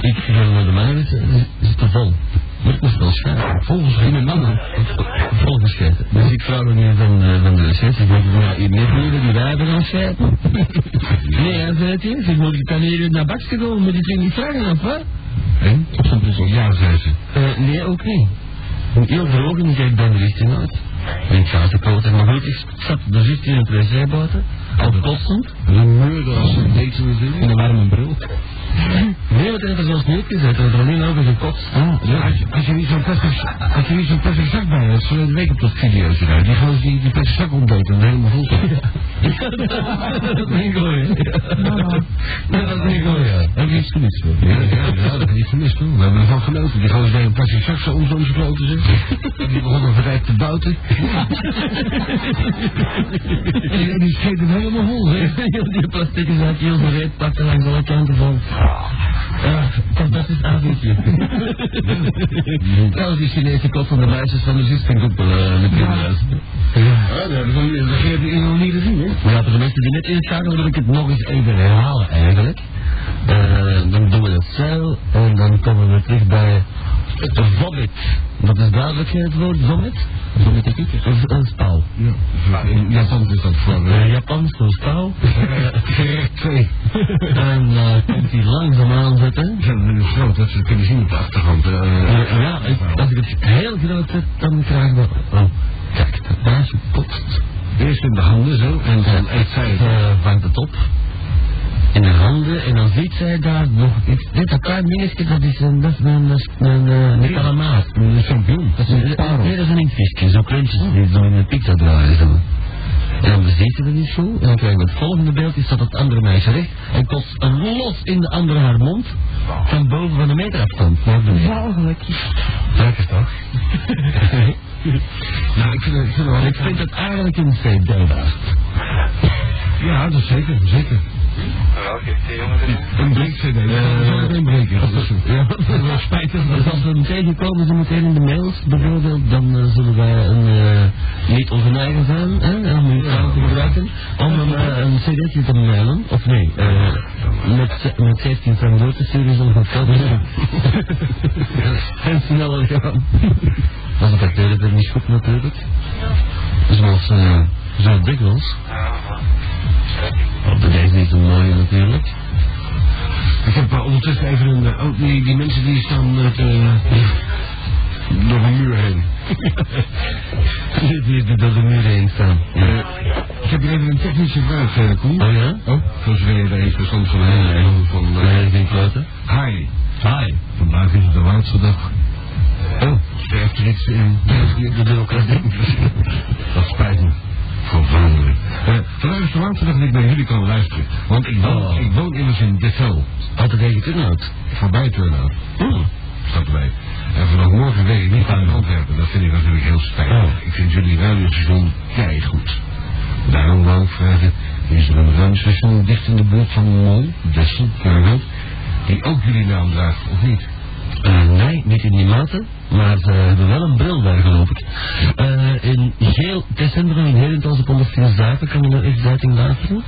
ik ga naar de mannen, ze zitten vol. Maar ik moest wel schuiten. Volgescheten mannen. Volgescheten. Dus ik vraag nu van, eh, van de chef, ik denk, ja, hier net jullie die wijven gaan scheiden. Nee, hij zei het eens. Ik moet ik dan hier naar bakje komen, moet ik je niet vragen of wat? En? Ja, zei ze. Eh, nee, ook niet. Heel droog en ik kijk dan de richting uit. En ik ga te koud maar goed, ik zat er juist in het wc buiten, al kotsend, Een murder als een natuurlijk. in een warme bril. Nee, want hij heeft er zelfs niet opgezet, hij heeft er alleen over gekotst. Ah, ja, als, je, als je niet zo'n plastic, zo'n plastic zak bij hebt, zullen de week op dat video's eruit. Die gewoon die, die plastic zak ontbeten en helemaal vol zit. dat is niet goed, hè? Nee, dat is niet goed, ja. Heb je iets gemist? hoor? Ja, ja, ja, dat heb je gemist hoor. We hebben ervan genoten. Die gozer bij een plastic zak zo om zo'n kloten zit. Die begonnen verrijkt te buiten. En die scheet hem helemaal vol, hè. Die plastic zak heel bereid pakte langs alle kanten van. Ja, fantastisch avondje. Trouwens, die Chinese kop van de meisjes van de zus vind ik ook wel uh, met luisteren. Ja, dat we dat heb je nog niet gezien, hè. Ja, voor de mensen die net inschakelen wil ik het nog eens even herhalen eigenlijk. Eh, dan doen we dat zo en dan komen we terug bij vomit. Dat is duidelijk het woord vomit? Vomit ik Een, een spouw. Ja, in Japan is dat voor. Een Japans voor spouw. Gerecht 2. en uh, komt hij langzaam aanzetten. Groot dat ze kunnen zien op de achtergrond. eh. Uh, ja, ik- als ik het heel groot zet, dan krijgen we... Oh, kijk, dat baasje potst. Eerst in de handen zo en dan eet zij uh, vangt het op in de handen en dan ziet zij daar nog iets. Dit dat klein dingetje, dat is een, dat is een, dat een, een, een kalamaat, een champignon. Dat is een, nee, dat is een inktvisje, zo kleintjes die zo in de pizza draaien. Zo. En dan beziet ze er niet zo, en dan krijgen we het volgende beeld, is dat het andere meisje recht, en kost een los in de andere haar mond, van boven van de meter afstand naar beneden. Walgelijk. Lekker toch? Nou, ik vind het, ik vind het Ik vind het eigenlijk een CD. Ja, dat is zeker, zeker. Wel, geeft die jongen Een breek-cd. Ja, een breker. Dat is goed. Ja, dat is wel spijtig. Dus als we tegenkomen zo meteen in de mails, bijvoorbeeld, dan eh, zullen wij een, eh, niet ongeneigen zijn, hè, om uw taal te gebruiken, om een, eh, een cd'tje te mailen, of nee, eh, met, met 17 cent door te sturen, zullen we het geld doen. en sneller gaan. Want het acteren er niet goed natuurlijk. Zoals, eh, Zo dikwijls. Ja, dat is niet zo mooi natuurlijk. Ik heb uh, ondertussen even een... eh, oh, die, die mensen die staan met, eh, door een muur heen. Die er door de muur heen staan. Eh, ik heb hier even een technische vraag, eh, Koen. Oh ja? Oh, voor zover je daar even verstand van hebt. eh, van, Nee, geen kloten. Hi, Hi. vandaag is het de laatste dag. Oh, Sterft er iets in de democratie. Dat spijt me. Voor Vlaanderen. Eh, vandaag de dag dat ik naar jullie kan luisteren. Want ik woon, Oh. ik woon immers in. Had het tegen Turnhout? Voorbij Turnhout. Hmm. Staat erbij. En vanaf morgen weet ik niet waar in Antwerpen. Dat vind ik natuurlijk heel spijtig. Oh. Ik vind jullie radiostation goed. Daarom wou ik vragen, is er een radiostation dicht in de buurt van Mol, Dessel, Turnhout, die ook jullie naam draagt, of niet? Eh, nee, niet in die mate, maar ze hebben wel een bril daar geloof ik. Eh, in geel, december in Herentals op 104 kan je nog even uiting luisteren.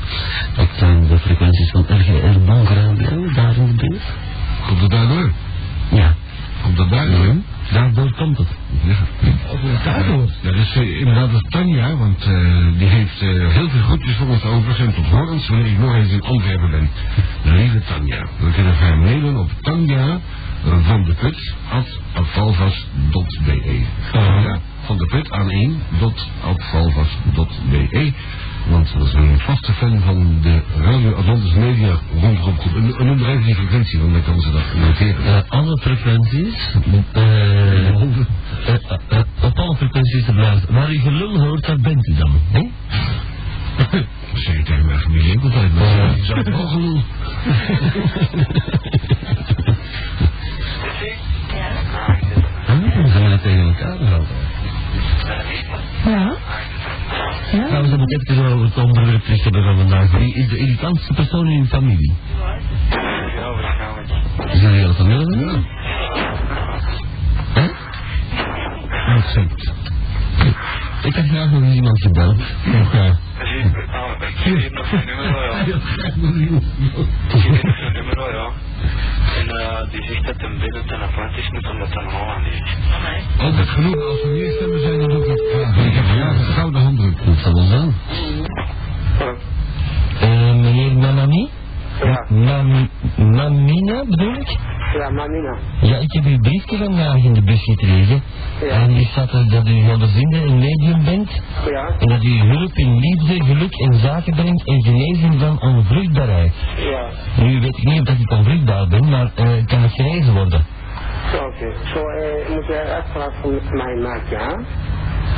Dat zijn de frequenties van RGR Bonk Radio, daar in de buurt. Komt het daardoor? Ja, Komt dat daardoor? daardoor komt het. Ja. Daardoor? Dat is eh, inderdaad dat Tanja, want die heeft heel veel groetjes voor ons over en tot horens wanneer ik nog eens in Antwerpen ben. Lieve Tanja, we kunnen haar mailen op Tanja van de Put at afvalvas.be. Ja, van de Put aan 1 dot afvalvas.be. Want dat is een vaste fan van de Radio Atlantis Media rondom. En noem er even die frequentie, want dan kan ze dat noteren. Eh, alle frequenties, eh, op alle frequenties te blijven. Waar u gelul hoort, daar bent u dan. Hè? Dat zeg je tegen altijd. Maar je zou wel gelul. Dan dat tegen elkaar gehouden. Ja? Ja? Gaan we zo meteen even over het onderwerp terug hebben van vandaag. Wie is de irritantste persoon in uw familie? Ja, waarschijnlijk. Is dat de hele familie? Ja. Hè? Perfect. Ik heb graag nog eens iemand gebeld. Nog, ah, ik hier nog zijn nummer, ja. Ik hier nog zijn nummer, ja. En eh, die zegt dat hem binnen ten Atlantis moet omdat het een Holland is. Altijd genoeg, als er meer stemmen zijn, dan ik dat graag. Ik heb vandaag een gouden handdruk. Dat zal wel zijn. Eh, meneer Mamami? Ja. Mam, Mamina bedoel ik? Ja, Mamina. Ja, ik heb uw briefje vandaag in de bus gekregen. Ja. En hier staat er dat u ondervinde een medium bent. Ja. En dat u hulp in liefde, geluk en zaken brengt en genezing van onvruchtbaarheid. Ja. Nu weet ik niet of dat ik onvruchtbaar ben, maar eh, kan het genezen worden. Oké. Zo, eh, moet je uitspraak met mij maken, hè?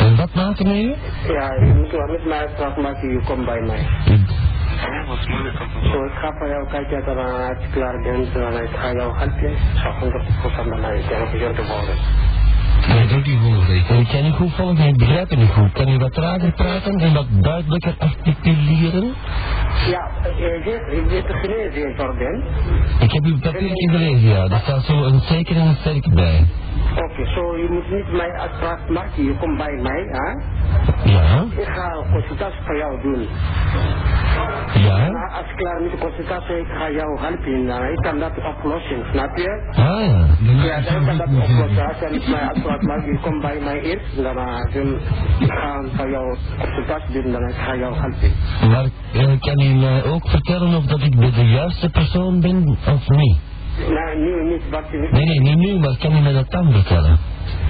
En wat maken met u? Ja, je moet wel met mij uitspraak maken, je komt bij mij. Ja, Zo, ik ga van jou kijken dat als je klaar bent, dan ik ga jou helpen. Zo, 100% bij mij, ik ook te worden. Nee, doe die. En ik kan niet goed volgen, ik begrijp het niet goed. Kan u wat trager praten en wat duidelijker articuleren? Ja, weet, je weet de genezen voor ben. Ik heb uw papiertje gelezen, ja. Daar staat zo een zeker en een sterk bij. Oké, zo, je moet niet mij uitspraak maken, je komt bij mij, hè? Ja, Ik ga een consultatie voor jou doen. ja. Maar als ik klaar met de consultatie, ik ga jou helpen. Dan ik kan dat oplossen, snap je? Ah ja. Ja, dan kan dat oplossen. Als je niet mij uitspraak maakt, je komt bij mij eerst. Dan uh, ik ga voor jou consultatie doen, dan ik ga jou helpen. Maar eh, kan u mij ook vertellen of dat ik de juiste persoon ben of niet? Nee, nu niet wat je... Nee, nee, niet nu, maar kan u mij dat dan vertellen?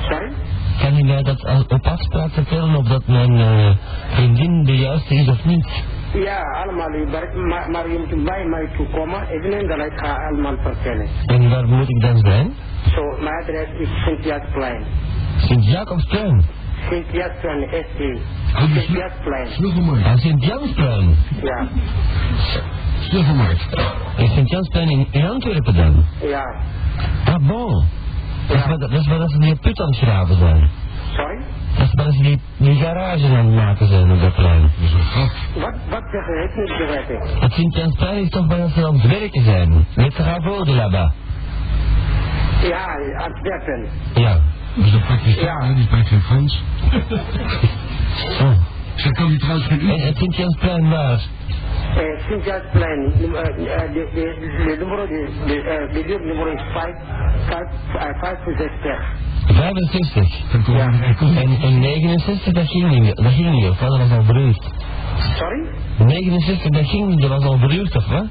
Sorry? Kan u mij dat op afspraak vertellen of dat mijn eh, vriendin de juiste is of niet? Ja, allemaal. Maar, maar je moet bij mij toe komen. Even dan ik ga allemaal vertellen. En waar moet ik dan zijn? Zo, mijn adres is. Sint-Jacobsplein. Snu- Sint-Jasplein. Snuffelmarkt. Ah, Sint-Jansplein. Ja, Snuffelmarkt. Is Sint-Jansplein in, in Antwerpen dan? ja. Ah, bon. Dat is waar, dat is waar dat ze die put aan het graven zijn. Sorry? Dat is waar ze die, die garage aan het maken zijn op dat plein. Dat is een gat. Wat, wat zeg je? Ik niet begrepen. Het Sint-Jansplein is toch waar dat ze aan het werken zijn. Met de là-bas. Ja, Antwerpen. Ja. Dat is een Pakistan, Ja. hè, die spreekt geen Frans. Oh. Ze kan die trouwens geen het Sint-Jansplein waar? Eh, Sint-Jasplein, num- eh, eh, de, de, de nummer, de, de, eh, is 5, 5, eh, 65. 65. Ja. En, en 69, dat ging niet meer. Dat ging niet, of? Dat was al beruurd. Sorry? 69, dat ging niet, dat was al beruurd, of wat?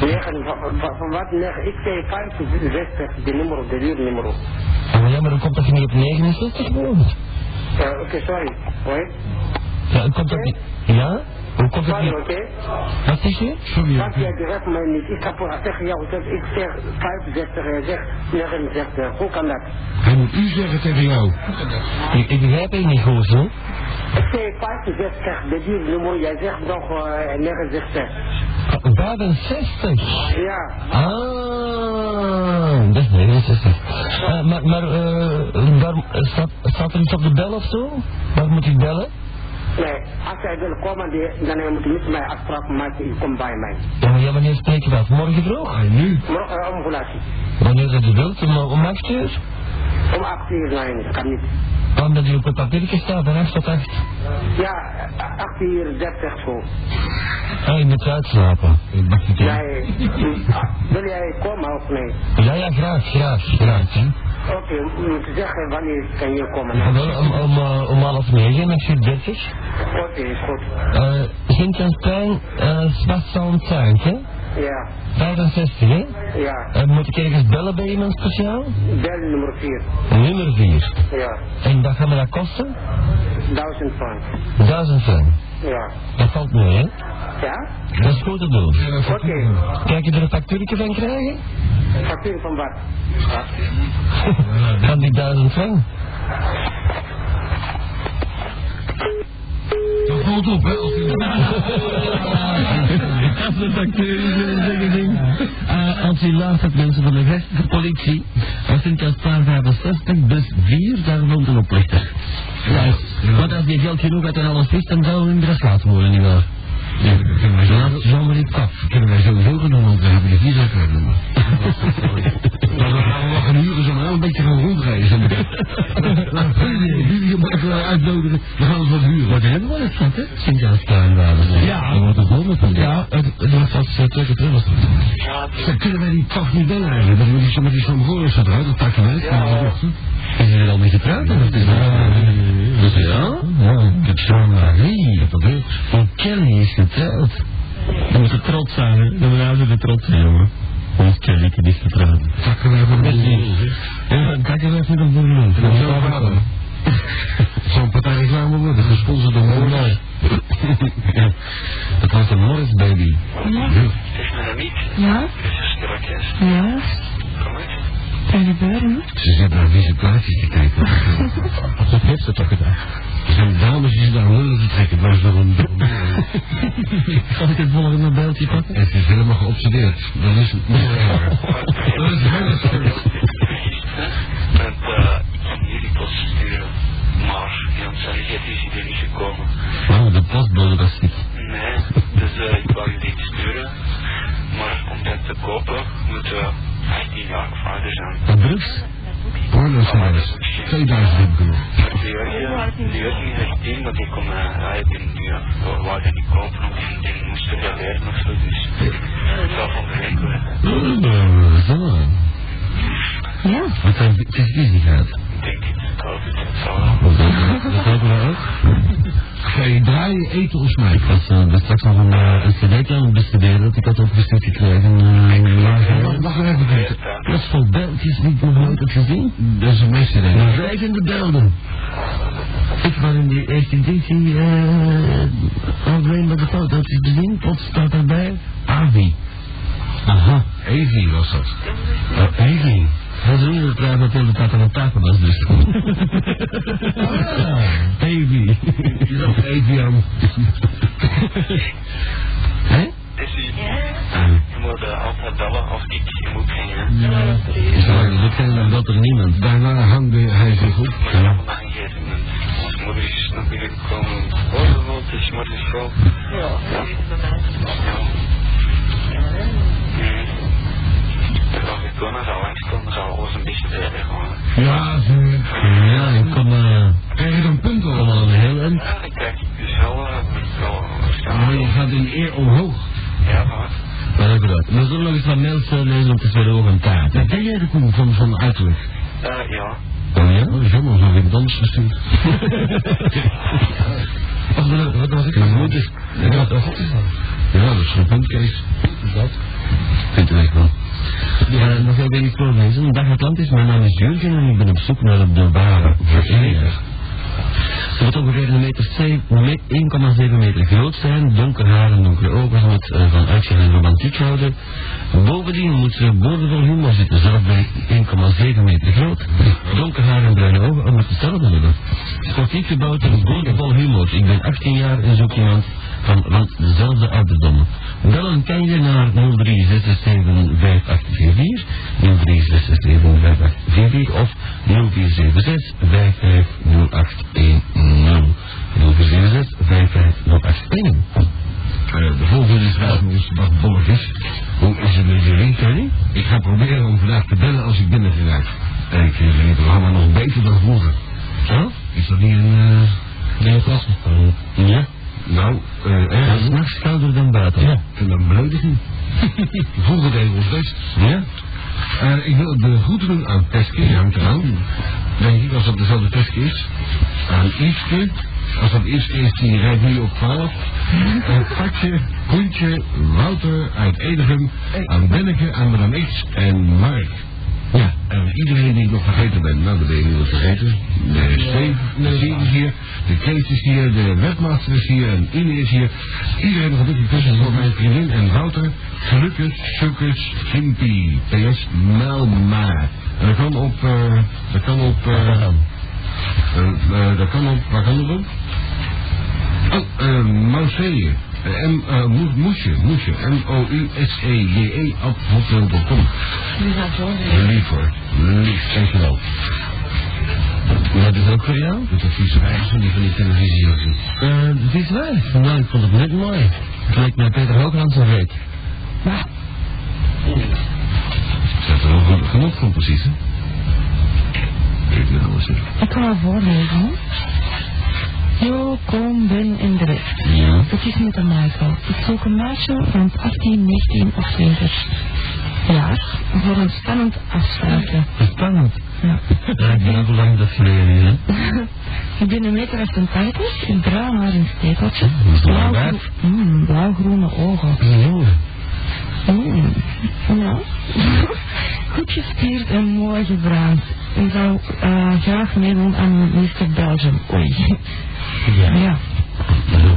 Negen, van, van, van wat? Negen, ik zei 65, de nummer, de buurtnummer. Maar ja, maar dan komt dat je niet op 69 boven. Eh, Oké, sorry. Hoi. Ja, dan komt dat niet... Ja? Hoe komt Sorry, niet... oké? Wat zeg je? Sorry, Wat jij direct mij niet. Ik heb tegen jou gezegd, ik zeg 65, jij zegt 69. Hoe kan dat? Hij moet u zeggen tegen jou. Ik, ik begrijp het niet goed, zo. Ik zei 65, de buurtnummer, jij zegt nog eh 69. 65. Ja. Ah, dat is 69. Eh, maar maar eh, daar staat, staat er iets op de bel of zo? Waar moet ik bellen? Nee, als jij wil komen, die- dan moet je niet mij afspraak maken, je komt bij mij. Ja, maar ja, wanneer spreken we af? Morgen vroeg? En nu? Morgen uh, om hoe laat? Wanneer dat u wilt, om, om 8 uur? Om 8 uur, nee, dat kan niet. Omdat u op het papiertje staat, van 8 tot 8. Ja, 8 uur 30 zo. Ah, je moet uitslapen. Ik mag niet Nee, wil jij komen of nee? Ja, ja, graag, graag, graag. hè. Oké, je moet zeggen wanneer kan je komen. Ja, wel, om, om, eh, om half negen, met uur 30. Oké, is goed. Uh, Sint-Jansplein, uh, Zwartzand Zuid, hè? Ja, 65, hè? ja. Uh, moet ik ergens bellen bij iemand speciaal? Bel nummer 4. Nummer 4. Ja, En wat gaat me dat kosten? 1000 frank. 1000 frank. Ja. Dat valt mee, hè? Ja? Dat is goed te doen. Oké. Kijk je er een factuurtje van krijgen? Factuur van wat? Van die 1000 frank? Dat valt op, hè? Als de factuur is, zeg ik ding. Uh, als u luistert, mensen van de westelijke politie, als Sint-Jaspaar 65, bus 4, daar woont een oplichter. Ja, want als die geld genoeg uit en alles is, dan zou hem er laten worden, nietwaar? Ja, dat kunnen wij Ja, zo... zomaar niet af. kunnen wij sowieso gaan doen, want we hebben de vier ook hebben. Maar dan gaan we wel gaan huren, zo een beetje gaan rondreizen. Je mag wel uitnodigen, we gaan ons wat huren. Maar die hebben wel eens gehad, hè? Sint-Jaspaar waren ze. Ja. Dat wordt het wel met van. Ja, het het was twee keer terug. was het. Dan kunnen wij die toch niet bellen eigenlijk. Dat we die, met die Samgoris eruit, dat pak je uit. Ja. Is er al mee getrouwd? of wat is dat? Dus ja? Ja, ik heb zo'n Marie. Dat is Van Kelly is getrouwd. Dan moet je trots zijn, hè? Dan moet je trots zijn, jongen. Ons Kelly is getrouwd. De Dat is boel. niet. Ja, kijk even met een boerenloon. Dat zou gaan. Zo'n partij reclame worden, gesponsord door Morris. Ja, dat was een Morris baby. Ja? Het is met een niet. Ja? Het is strakjes. Ja? Kan gebeuren? Ze zit naar te kijken. Dat heeft ze toch gedaan. Er zijn dames die ze daar lullen te trekken, maar ze een Zal ik het volgende beeldje pakken? Het is helemaal geobsedeerd. Dat is nog erger. Dat is heel erg. Met uh, jullie post sturen. Maar die omstandigheid is hier er niet gekomen. Oh, de postbode was niet. Nee, dus uh, ik wou jullie iets sturen. Maar om dat te kopen moeten we 18 jaar of ouder zijn. Van Brugs? Pornocijfers. 2000 heb ik er nog. Maar die Jurgen, die Jurgen is 18, maar die kon uh, hij die, die uh, wou dat niet kopen, want die, die moest er wel leren of zo, dus het zal van de week worden. Uh, zo. Ja? Wat zijn het is viezigheid? Ik denk het, ik hoop het, het zal wel. Dat hebben we ook. Ga je draaien, eten of Ik smijten? was uh, straks nog een, uh, een cd'tje aan het bestuderen dat ik had opgestuurd gekregen. Uh, Wacht, wacht even kijken. dat is beeldjes die ik nog nooit heb gezien. Dat is een meeste denk ik. Maar zijn de beelden. Ik was in die eerste editie uh, alleen met de foto's gezien. Tot staat erbij Avi. Aha. Evi was dat. Uh, Avi. Hij is niet trouwens dat heel de tijd aan het tapen was dus. Avi. Je zag Evi aan. Hè? Is je moet uh, altijd bellen als ik je moet gingen. Ja, dat kan dan belt er niemand. Daarna hangde hij zich op. Maar moment. Onze moeder is naar binnen gekomen. Oh, wat is de school. Ja, dat is bij mij. Als ik toen zou langskomen, zou alles een beetje verder gaan. Ja, ze... Ja, ik kom, uh, Krijg je dan punten kom op? al een heel eind. Ja, ik dus wel, uh, Maar je gaat in eer omhoog. Ja, maar. Maar dat gedaan. We zullen nog eens wat mails eh, lezen om te spelen over een taart. Ja, ken jij de koe van, van uiterlijk? Eh, ja. Oh ja? Oh, dat is helemaal zo in dans gestuurd. Ach, wat, wat was ik? Ja, Moet is. Ja, wat is dat? Ja, dat is een puntkees. Dat? Vindt u echt wel. Ja, nog heel wenig voorlezen. Dag Atlantis, mijn naam is Jurgen en ik ben op zoek naar de ware vereniging. Ze moet ongeveer een meter zeven- me- 1,7 meter groot zijn, donker haar en donkere ogen, moet eh, van uitzicht en romantiek houden. Bovendien moet ze boordevol humor zitten, zelf ik 1,7 meter groot, donker haar en bruine ogen, om het hetzelfde hebben. Sportief gebouwd en boordevol humor. Ik ben 18 jaar en zoek iemand van rond dezelfde ouderdom. Bellen kan je naar 03675844, 03675844 of 0476 550810. 0476 550810. Eh, de volgende is vraag ons wat bolletjes. Hoe is het met jullie, Tony? Ik ga proberen om vandaag te bellen als ik binnen geraak. En ik vind het programma nog beter dan vroeger. Zo? Is dat niet een... eh Nee. Ja? Nou, eh s'nachts kouder dan buiten. Ja, en dan belediging. Vroeger deden we ons best. Ja? Eh, ik wil de groeten doen aan Teske, die hangt eraan. Denk ik, als dat dezelfde Teske is. Aan Ietske, als dat Ietske is, die rijdt nu op 12. Aan Katje, Koentje, Wouter uit Edegem, aan Benneke, aan Madame X en Mark. Ja, en iedereen die ik nog vergeten ben, nou, dan ben je nu wat vergeten. De Steve is hier, de Kees is hier, de webmaster is hier en Ine is hier. Iedereen nog een dikke kussen voor mijn vriendin en Wouter. Gelukkig, sukkers, Gimpy, PS, Melma. En dat kan op, eh, dat kan op, eh, dat kan op, waar kan dat op? Oh, eh, Marseille. Eh, M, eh, Moe- Moesje, Moesje, M-O-U-S-E-J-E, op hotmail.com. Lief hoor, lief, dankjewel. Dat is ook voor jou? Dat vieze wijs van die van die televisie ook niet. Eh, het is waar. Nou, ik vond het net mooi. Het lijkt mij Peter Hoogland zo reet. Maar, Zet er wel genoeg- genoeg van precies, hè? Ik wil alles zeggen. ik kan wel voorlezen. Yo, kom, ben en de rest. Ja. Het is met een Michael. Ik zoek een meisje rond 18, 19 of 20 jaar voor een spannend afsluiten. Spannend. Ja. Ja, ik ben al lang dat geleden is, hè. ik ben een meter 88, ik bruin haar een stekeltje, Dat is wel blauw, waar. mm, blauwgroene ogen. Ja. Mm, ja. Goed gespierd en mooi gebraand. Ik zou eh, graag meedoen aan Mr. Belgium. Oei. Ja. Ja.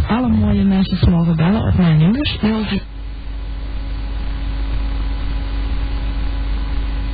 Alle mooie meisjes mogen bellen op mijn nummers 03